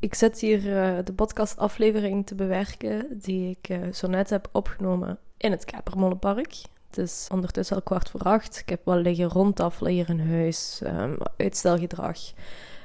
Ik zit hier uh, de podcastaflevering te bewerken die ik uh, zo net heb opgenomen in het Kapermolenpark. Het is ondertussen al kwart voor acht. Ik heb wel liggen rondtafelen hier in huis, um, uitstelgedrag.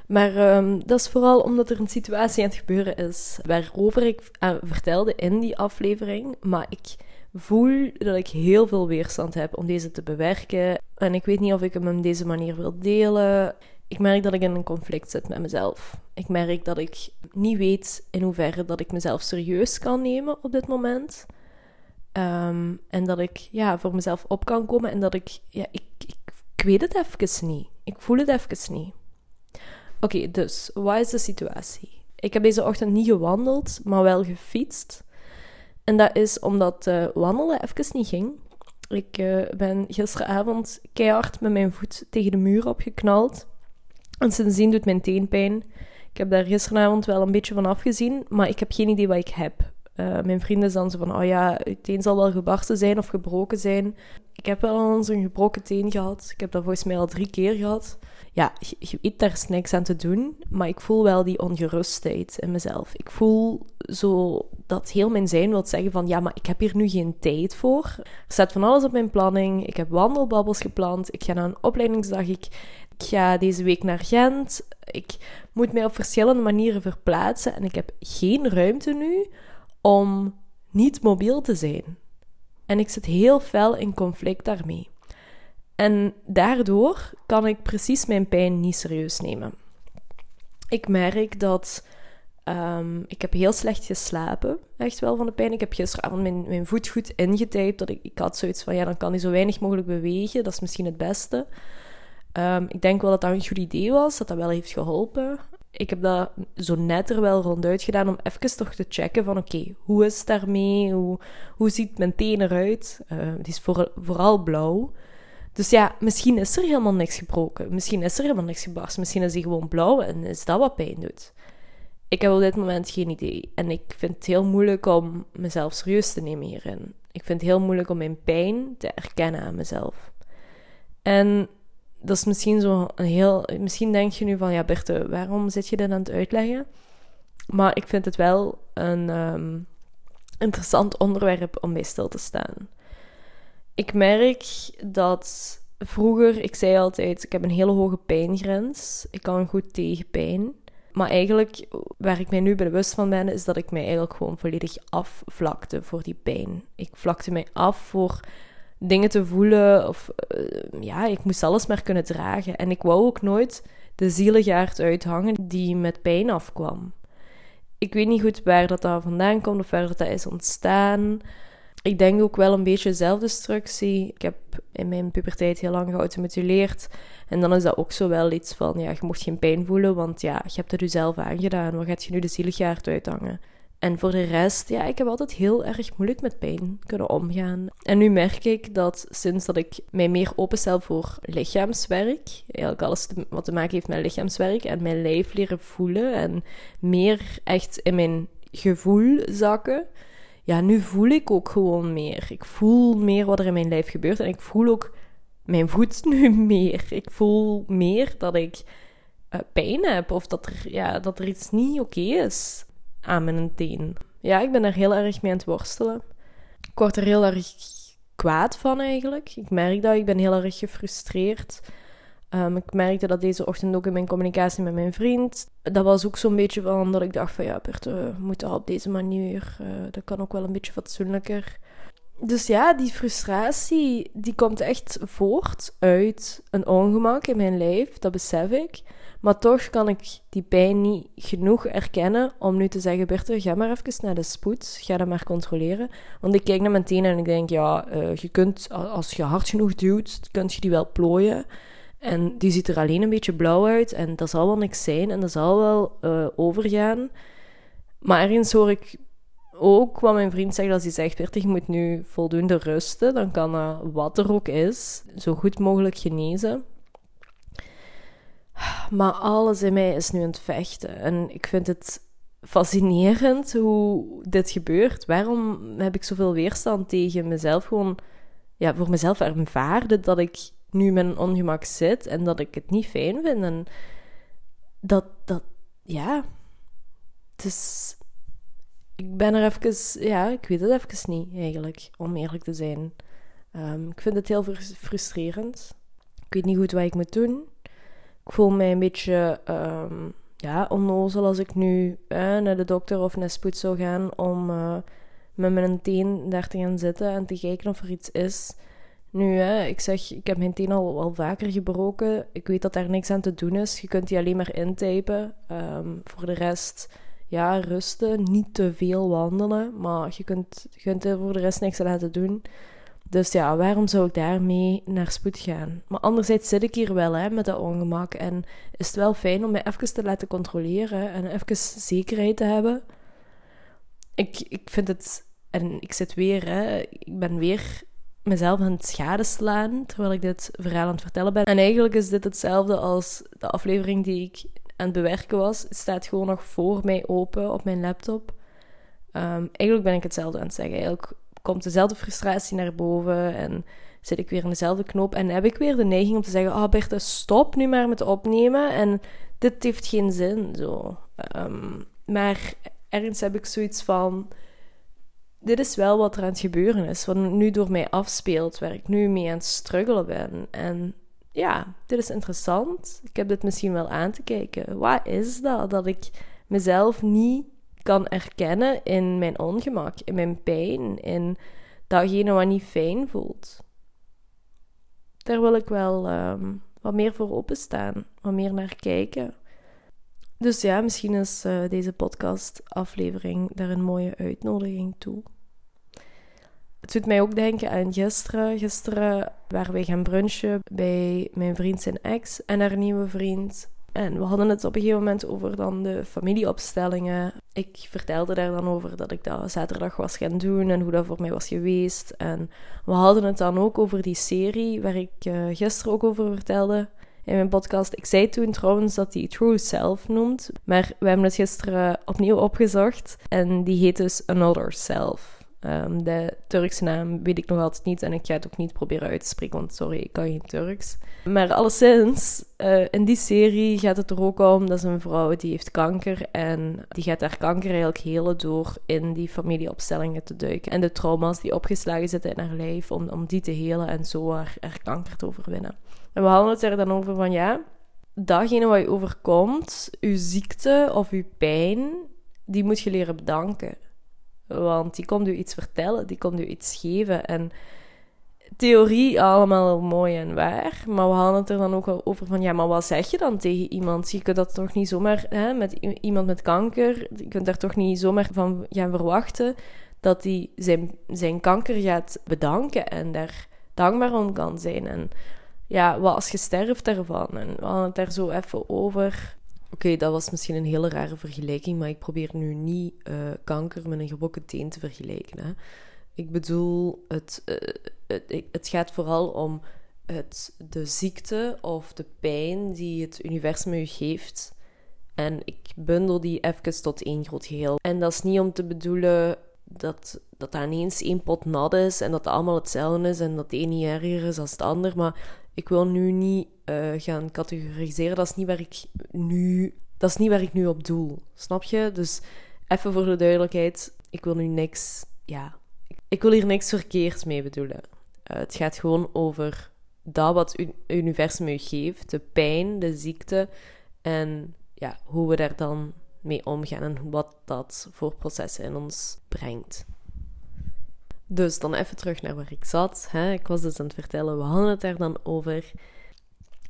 Maar um, dat is vooral omdat er een situatie aan het gebeuren is waarover ik uh, vertelde in die aflevering. Maar ik voel dat ik heel veel weerstand heb om deze te bewerken. En ik weet niet of ik hem op deze manier wil delen. Ik merk dat ik in een conflict zit met mezelf. Ik merk dat ik niet weet in hoeverre dat ik mezelf serieus kan nemen op dit moment. Um, en dat ik ja, voor mezelf op kan komen en dat ik, ja, ik, ik, ik weet het even niet. Ik voel het even niet. Oké, dus, wat is de situatie? Ik heb deze ochtend niet gewandeld, maar wel gefietst. En dat is omdat uh, wandelen even niet ging. Ik uh, ben gisteravond keihard met mijn voet tegen de muur opgeknald. En sindsdien doet mijn teen pijn. Ik heb daar gisteravond wel een beetje van afgezien, maar ik heb geen idee wat ik heb. Uh, mijn vrienden zijn zo van, oh ja, je teen zal wel gebarsten zijn of gebroken zijn. Ik heb wel eens een gebroken teen gehad. Ik heb dat volgens mij al drie keer gehad. Ja, je, je weet daar niks aan te doen, maar ik voel wel die ongerustheid in mezelf. Ik voel zo dat heel mijn zijn wil zeggen van, ja, maar ik heb hier nu geen tijd voor. Er staat van alles op mijn planning. Ik heb wandelbabbels gepland. Ik ga naar een opleidingsdag. Ik, ik ga deze week naar Gent. Ik moet mij op verschillende manieren verplaatsen en ik heb geen ruimte nu om niet mobiel te zijn. En ik zit heel fel in conflict daarmee. En daardoor kan ik precies mijn pijn niet serieus nemen. Ik merk dat um, ik heb heel slecht geslapen, echt wel van de pijn. Ik heb gisteravond mijn, mijn voet goed ingetypt. Dat ik, ik had zoiets van, ja, dan kan hij zo weinig mogelijk bewegen. Dat is misschien het beste. Um, ik denk wel dat dat een goed idee was, dat dat wel heeft geholpen ik heb dat zo net er wel ronduit gedaan om even toch te checken van oké, hoe is het daarmee? Hoe, hoe ziet mijn teen eruit? Uh, die is voor, vooral blauw. Dus ja, misschien is er helemaal niks gebroken. Misschien is er helemaal niks gebarst. Misschien is hij gewoon blauw en is dat wat pijn doet. Ik heb op dit moment geen idee. En ik vind het heel moeilijk om mezelf serieus te nemen hierin. Ik vind het heel moeilijk om mijn pijn te erkennen aan mezelf. En dat is misschien zo een heel. Misschien denk je nu van ja, Berthe, waarom zit je dit aan het uitleggen? Maar ik vind het wel een um, interessant onderwerp om bij stil te staan. Ik merk dat vroeger, ik zei altijd, ik heb een hele hoge pijngrens. Ik kan goed tegen pijn. Maar eigenlijk, waar ik mij nu bewust van ben, is dat ik mij eigenlijk gewoon volledig afvlakte voor die pijn. Ik vlakte mij af voor dingen te voelen. Of uh, ja, ik moest alles maar kunnen dragen. En ik wou ook nooit de zieligaard uithangen die met pijn afkwam. Ik weet niet goed waar dat, vandaan komt of waar dat, is ontstaan. Ik denk ook wel een beetje zelfdestructie. Ik heb in mijn puberteit heel lang geautomutileerd. En dan is dat ook zo wel iets van, ja, je mocht geen pijn voelen, want ja, je hebt het jezelf aangedaan. Waar gaat je nu de zieligaard uithangen? En voor de rest, ja, ik heb altijd heel erg moeilijk met pijn kunnen omgaan. En nu merk ik dat sinds dat ik mij meer openstel voor lichaamswerk, eigenlijk alles wat te maken heeft met lichaamswerk en mijn lijf leren voelen en meer echt in mijn gevoel zakken, ja, nu voel ik ook gewoon meer. Ik voel meer wat er in mijn lijf gebeurt en ik voel ook mijn voet nu meer. Ik voel meer dat ik uh, pijn heb of dat er, ja, dat er iets niet oké is aan mijn teen. Ja, ik ben er heel erg mee aan het worstelen. Ik word er heel erg kwaad van eigenlijk. Ik merk dat, ik ben heel erg gefrustreerd. Um, ik merkte dat deze ochtend ook in mijn communicatie met mijn vriend. Dat was ook zo'n beetje van dat ik dacht van ja, Bert, we moeten op deze manier. Uh, dat kan ook wel een beetje fatsoenlijker. Dus ja, die frustratie die komt echt voort uit een ongemak in mijn lijf, dat besef ik. Maar toch kan ik die pijn niet genoeg erkennen om nu te zeggen: Berthe, ga maar even naar de spoed. Ga dat maar controleren. Want ik kijk naar mijn tenen en ik denk: ja, uh, je kunt, als je hard genoeg duwt, kun je die wel plooien. En die ziet er alleen een beetje blauw uit. En dat zal wel niks zijn en dat zal wel uh, overgaan. Maar ergens hoor ik ook wat mijn vriend zegt als hij zegt: Berthe, je moet nu voldoende rusten. Dan kan wat er ook is, zo goed mogelijk genezen. Maar alles in mij is nu aan het vechten. En ik vind het fascinerend hoe dit gebeurt. Waarom heb ik zoveel weerstand tegen mezelf? Gewoon ja, voor mezelf ervaren dat ik nu een ongemak zit en dat ik het niet fijn vind. En dat, dat, ja, Dus ik ben er even, ja, ik weet het even niet eigenlijk, om eerlijk te zijn. Ehm, ik vind het heel frustrerend. Ik weet niet goed wat ik moet doen. Ik voel mij een beetje um, ja, onnozel als ik nu eh, naar de dokter of naar spoed zou gaan om uh, met mijn teen daar te gaan zitten en te kijken of er iets is. Nu, hè, ik zeg, ik heb mijn teen al, al vaker gebroken. Ik weet dat daar niks aan te doen is. Je kunt die alleen maar intypen. Um, voor de rest, ja, rusten. Niet te veel wandelen. Maar je kunt, je kunt er voor de rest niks aan laten doen. Dus ja, waarom zou ik daarmee naar spoed gaan? Maar anderzijds zit ik hier wel hè, met dat ongemak. En is het wel fijn om mij even te laten controleren en even zekerheid te hebben. Ik, ik vind het, en ik zit weer, hè, ik ben weer mezelf aan het schadeslaan terwijl ik dit verhaal aan het vertellen ben. En eigenlijk is dit hetzelfde als de aflevering die ik aan het bewerken was. Het staat gewoon nog voor mij open op mijn laptop. Um, eigenlijk ben ik hetzelfde aan het zeggen. Eigenlijk komt dezelfde frustratie naar boven en zit ik weer in dezelfde knoop. En heb ik weer de neiging om te zeggen: Oh, Bertha, stop nu maar met opnemen. En dit heeft geen zin. Zo. Um, maar ergens heb ik zoiets van: Dit is wel wat er aan het gebeuren is. Wat nu door mij afspeelt, waar ik nu mee aan het struggelen ben. En ja, dit is interessant. Ik heb dit misschien wel aan te kijken. Wat is dat? Dat ik mezelf niet kan erkennen in mijn ongemak, in mijn pijn, in datgene wat niet fijn voelt. Daar wil ik wel ehm, wat meer voor openstaan, wat meer naar kijken. Dus ja, misschien is uh, deze podcast-aflevering daar een mooie uitnodiging toe. Het doet mij ook denken aan gisteren. Gisteren waren wij gaan brunchen bij mijn vriend zijn ex en haar nieuwe vriend. En we hadden het op een gegeven moment over dan de familieopstellingen. Ik vertelde daar dan over dat ik dat zaterdag was gaan doen en hoe dat voor mij was geweest. En we hadden het dan ook over die serie waar ik uh, gisteren ook over vertelde in mijn podcast. Ik zei toen trouwens dat die True Self noemt, maar we hebben het gisteren opnieuw opgezocht en die heet dus Another Self. Um, de Turkse naam weet ik nog altijd niet en ik ga het ook niet proberen uit te spreken, want sorry, ik kan geen Turks. Maar alleszins, uh, in die serie gaat het er ook om, dat is een vrouw die heeft kanker en die gaat haar kanker eigenlijk helen door in die familieopstellingen te duiken. En de trauma's die opgeslagen zitten in haar lijf, om, om die te helen en zo haar, kanker te overwinnen. En we hadden het er dan over van, ja, datgene wat je overkomt, je ziekte of je pijn, die moet je leren bedanken. Want die komt u iets vertellen, die komt u iets geven. En theorie allemaal mooi en waar. Maar we hadden het er dan ook over van, ja, maar wat zeg je dan tegen iemand? Je kunt dat toch niet zomaar, hè, met iemand met kanker, je kunt daar toch niet zomaar van gaan verwachten dat hij zijn, zijn kanker gaat bedanken en daar dankbaar om kan zijn. En ja, wat als je sterft daarvan? En we hadden het daar zo even over. Oké, dat was misschien een hele rare vergelijking, maar ik probeer nu niet uh, kanker met een gebroken teen te vergelijken. Hè. Ik bedoel, het, uh, het, het, gaat vooral om het, de ziekte of de pijn die het universum je geeft. En ik bundel die even tot één groot geheel. En dat is niet om te bedoelen dat dat, dat ineens één pot nat is en dat het allemaal hetzelfde is en dat de een niet erger is dan het ander. Maar ik wil nu niet uh, gaan categoriseren. Dat is niet waar ik nu, dat is niet waar ik nu op doel. Snap je? Dus even voor de duidelijkheid, ik wil nu niks, ja, ik wil hier niks verkeerds mee bedoelen. Uh, het gaat gewoon over dat wat het universum u geeft, de pijn, de ziekte en ja, hoe we daar dan mee omgaan en wat dat voor processen in ons brengt. Dus dan even terug naar waar ik zat. Hè. Ik was dus aan het vertellen, we hadden het daar dan over.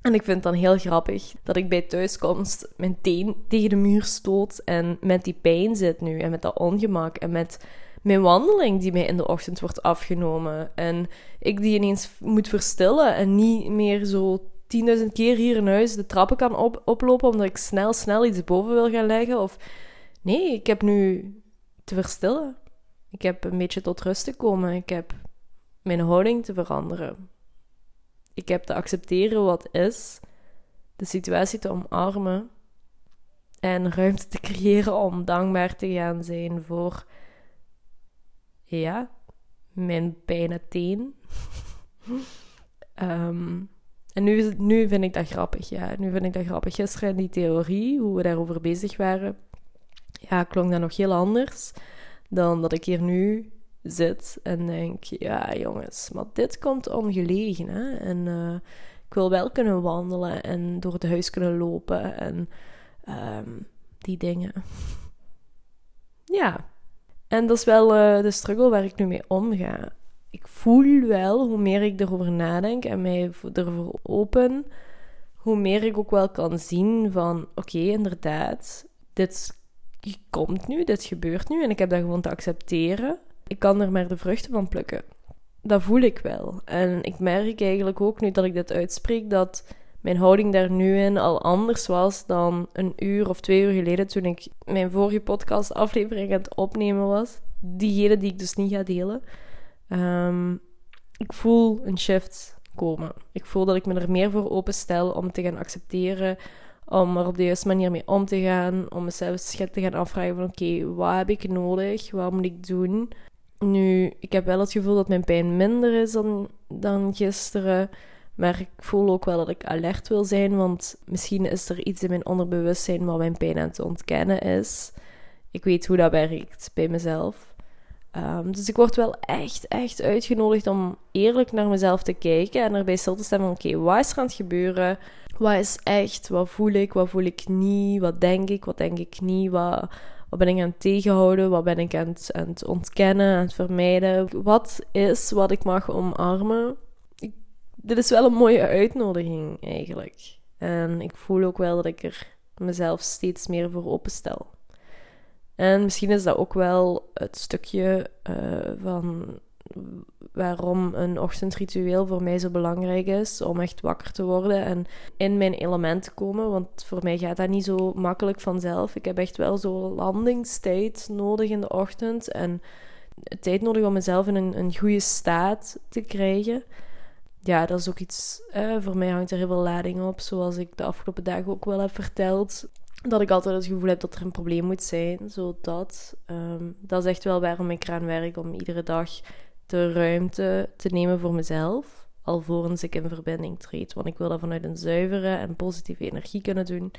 En ik vind het dan heel grappig dat ik bij thuiskomst mijn teen tegen de muur stoot en met die pijn zit nu en met dat ongemak en met mijn wandeling die mij in de ochtend wordt afgenomen. En ik die ineens moet verstillen en niet meer zo 10.000 keer hier in huis de trappen kan op oplopen omdat ik snel, snel iets boven wil gaan leggen. Of nee, ik heb nu te verstillen. Ik heb een beetje tot rust te komen. Ik heb mijn houding te veranderen. Ik heb te accepteren wat is, de situatie te omarmen en ruimte te creëren om dankbaar te gaan zijn voor, ja, mijn pijne teen. Ehm, en nu, nu vind ik dat grappig, ja. Nu vind ik dat grappig. Gisteren die theorie, hoe we daarover bezig waren, ja, klonk dat nog heel anders dan dat ik hier nu zit en denk, ja jongens, maar dit komt ongelegen. Hè? En uh, ik wil wel kunnen wandelen en door het huis kunnen lopen en um, die dingen. ja, en dat is wel uh, de struggle waar ik nu mee omga. Ik voel wel, hoe meer ik erover nadenk en mij ervoor open, hoe meer ik ook wel kan zien van, oké, inderdaad, dit komt nu, dit gebeurt nu en ik heb dat gewoon te accepteren. Ik kan er maar de vruchten van plukken. Dat voel ik wel. En ik merk eigenlijk ook nu dat ik dit uitspreek, dat mijn houding daar nu in al anders was dan een uur of twee uur geleden toen ik mijn vorige podcast aflevering aan het opnemen was. Diegene die ik dus niet ga delen. Um, ik voel een shift komen. Ik voel dat ik me er meer voor openstel om te gaan accepteren, om er op de juiste manier mee om te gaan, om mezelf te gaan afvragen van oké, wat heb ik nodig, wat moet ik doen? Nu, ik heb wel het gevoel dat mijn pijn minder is dan, dan gisteren. Maar ik voel ook wel dat ik alert wil zijn, want misschien is er iets in mijn onderbewustzijn wat mijn pijn aan het ontkennen is. Ik weet hoe dat werkt bij mezelf. Um, dus ik word wel echt, echt uitgenodigd om eerlijk naar mezelf te kijken en erbij stil te staan van oké, wat is er aan het gebeuren? Wat is echt? Wat voel ik? Wat voel ik niet? Wat denk ik? Wat denk ik niet? Wat, ben ik aan het tegenhouden? Wat ben ik aan het, aan het ontkennen, aan het vermijden? Wat is wat ik mag omarmen? Dit is wel een mooie uitnodiging eigenlijk. En ik voel ook wel dat ik er mezelf steeds meer voor openstel. En misschien is dat ook wel het stukje uh, van waarom een ochtendritueel voor mij zo belangrijk is. Om echt wakker te worden en in mijn element te komen. Want voor mij gaat dat niet zo makkelijk vanzelf. Ik heb echt wel zo landingstijd nodig in de ochtend. En tijd nodig om mezelf in een, een goede staat te krijgen. Ja, dat is ook iets. Voor mij hangt er heel veel lading op. Zoals ik de afgelopen dagen ook wel heb verteld dat ik altijd het gevoel heb dat er een probleem moet zijn. Zo dat. Um, dat is echt wel waarom ik eraan werk om iedere dag de ruimte te nemen voor mezelf. Alvorens ik in verbinding treed. Want ik wil dat vanuit een zuivere en positieve energie kunnen doen.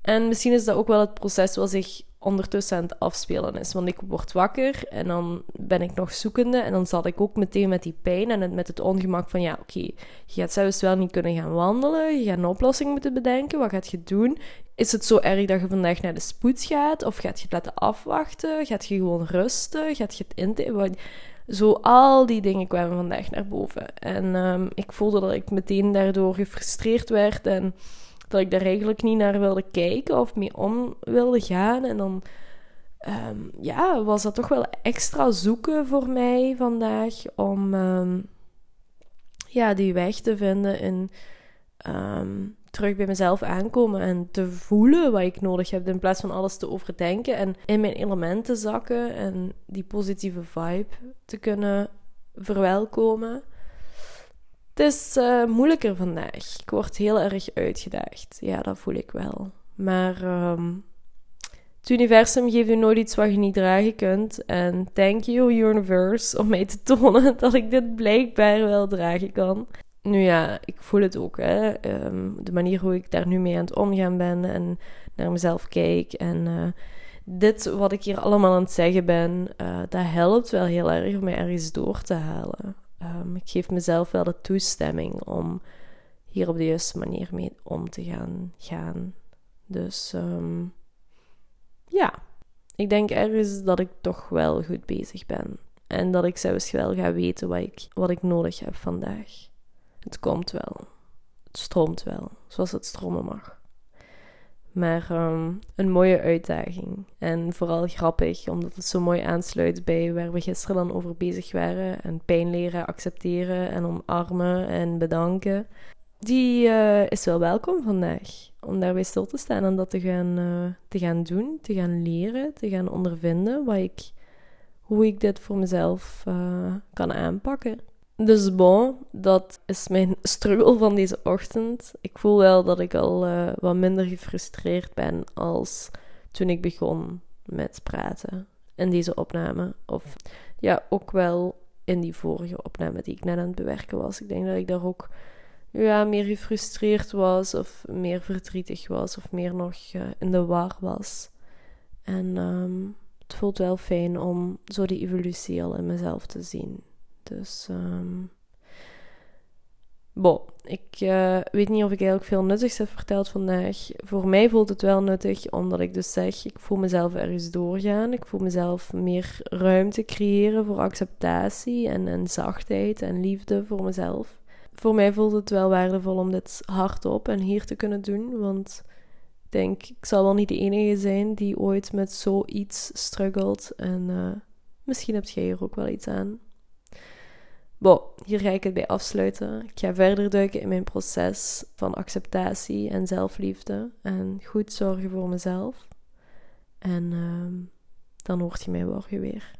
En misschien is dat ook wel het proces wat zich ondertussen aan het afspelen is. Want ik word wakker en dan ben ik nog zoekende. En dan zat ik ook meteen met die pijn en met het ongemak van... Ja, oké, je gaat zelfs wel niet kunnen gaan wandelen. Je gaat een oplossing moeten bedenken. Wat gaat je doen? Is het zo erg dat je vandaag naar de spoed gaat? Of gaat je het laten afwachten? Gaat je gewoon rusten? Gaat je het in... Zo al die dingen kwamen vandaag naar boven. En um, ik voelde dat ik meteen daardoor gefrustreerd werd en dat ik daar eigenlijk niet naar wilde kijken of mee om wilde gaan. En dan um, ja, was dat toch wel extra zoeken voor mij vandaag om um, ja, die weg te vinden in um, terug bij mezelf aankomen en te voelen wat ik nodig heb in plaats van alles te overdenken en in mijn elementen zakken en die positieve vibe te kunnen verwelkomen. Het is uh, moeilijker vandaag. Ik word heel erg uitgedaagd. Ja, dat voel ik wel. Maar um, het universum geeft je nooit iets wat je niet dragen kunt. En thank you, universe, om mij te tonen dat ik dit blijkbaar wel dragen kan. Nu ja, ik voel het ook. Hè. Um, de manier hoe ik daar nu mee aan het omgaan ben en naar mezelf kijk. En uh, dit wat ik hier allemaal aan het zeggen ben, uh, dat helpt wel heel erg om mij ergens door te halen. Um, ik geef mezelf wel de toestemming om hier op de juiste manier mee om te gaan. gaan. Dus um, ja, ik denk ergens dat ik toch wel goed bezig ben. En dat ik zelfs wel ga weten wat ik, wat ik nodig heb vandaag. Het komt wel. Het stroomt wel, zoals het stromen mag. Maar um, een mooie uitdaging. En vooral grappig, omdat het zo mooi aansluit bij waar we gisteren dan over bezig waren. En pijn leren accepteren en omarmen en bedanken. Die uh, is wel welkom vandaag. Om daarbij stil te staan en dat te gaan, uh, te gaan doen, te gaan leren, te gaan ondervinden. Wat ik, hoe ik dit voor mezelf uh, kan aanpakken. Dus bon, dat is mijn struggle van deze ochtend. Ik voel wel dat ik al uh, wat minder gefrustreerd ben als toen ik begon met praten in deze opname. Of ja, ook wel in die vorige opname die ik net aan het bewerken was. Ik denk dat ik daar ook ja, meer gefrustreerd was, of meer verdrietig was, of meer nog uh, in de war was. En ehm, het voelt wel fijn om zo die evolutie al in mezelf te zien. Dus, um, bon, ik uh, weet niet of ik eigenlijk veel nuttigs heb verteld vandaag. Voor mij voelt het wel nuttig, omdat ik dus zeg, ik voel mezelf ergens doorgaan. Ik voel mezelf meer ruimte creëren voor acceptatie en, en zachtheid en liefde voor mezelf. Voor mij voelt het wel waardevol om dit hardop en hier te kunnen doen, want ik denk, ik zal wel niet de enige zijn die ooit met zoiets struggelt. En uh, misschien hebt jij er ook wel iets aan. Bon, hier ga ik het bij afsluiten. Ik ga verder duiken in mijn proces van acceptatie en zelfliefde. En goed zorgen voor mezelf. En uh, dan hoort je mij morgen weer.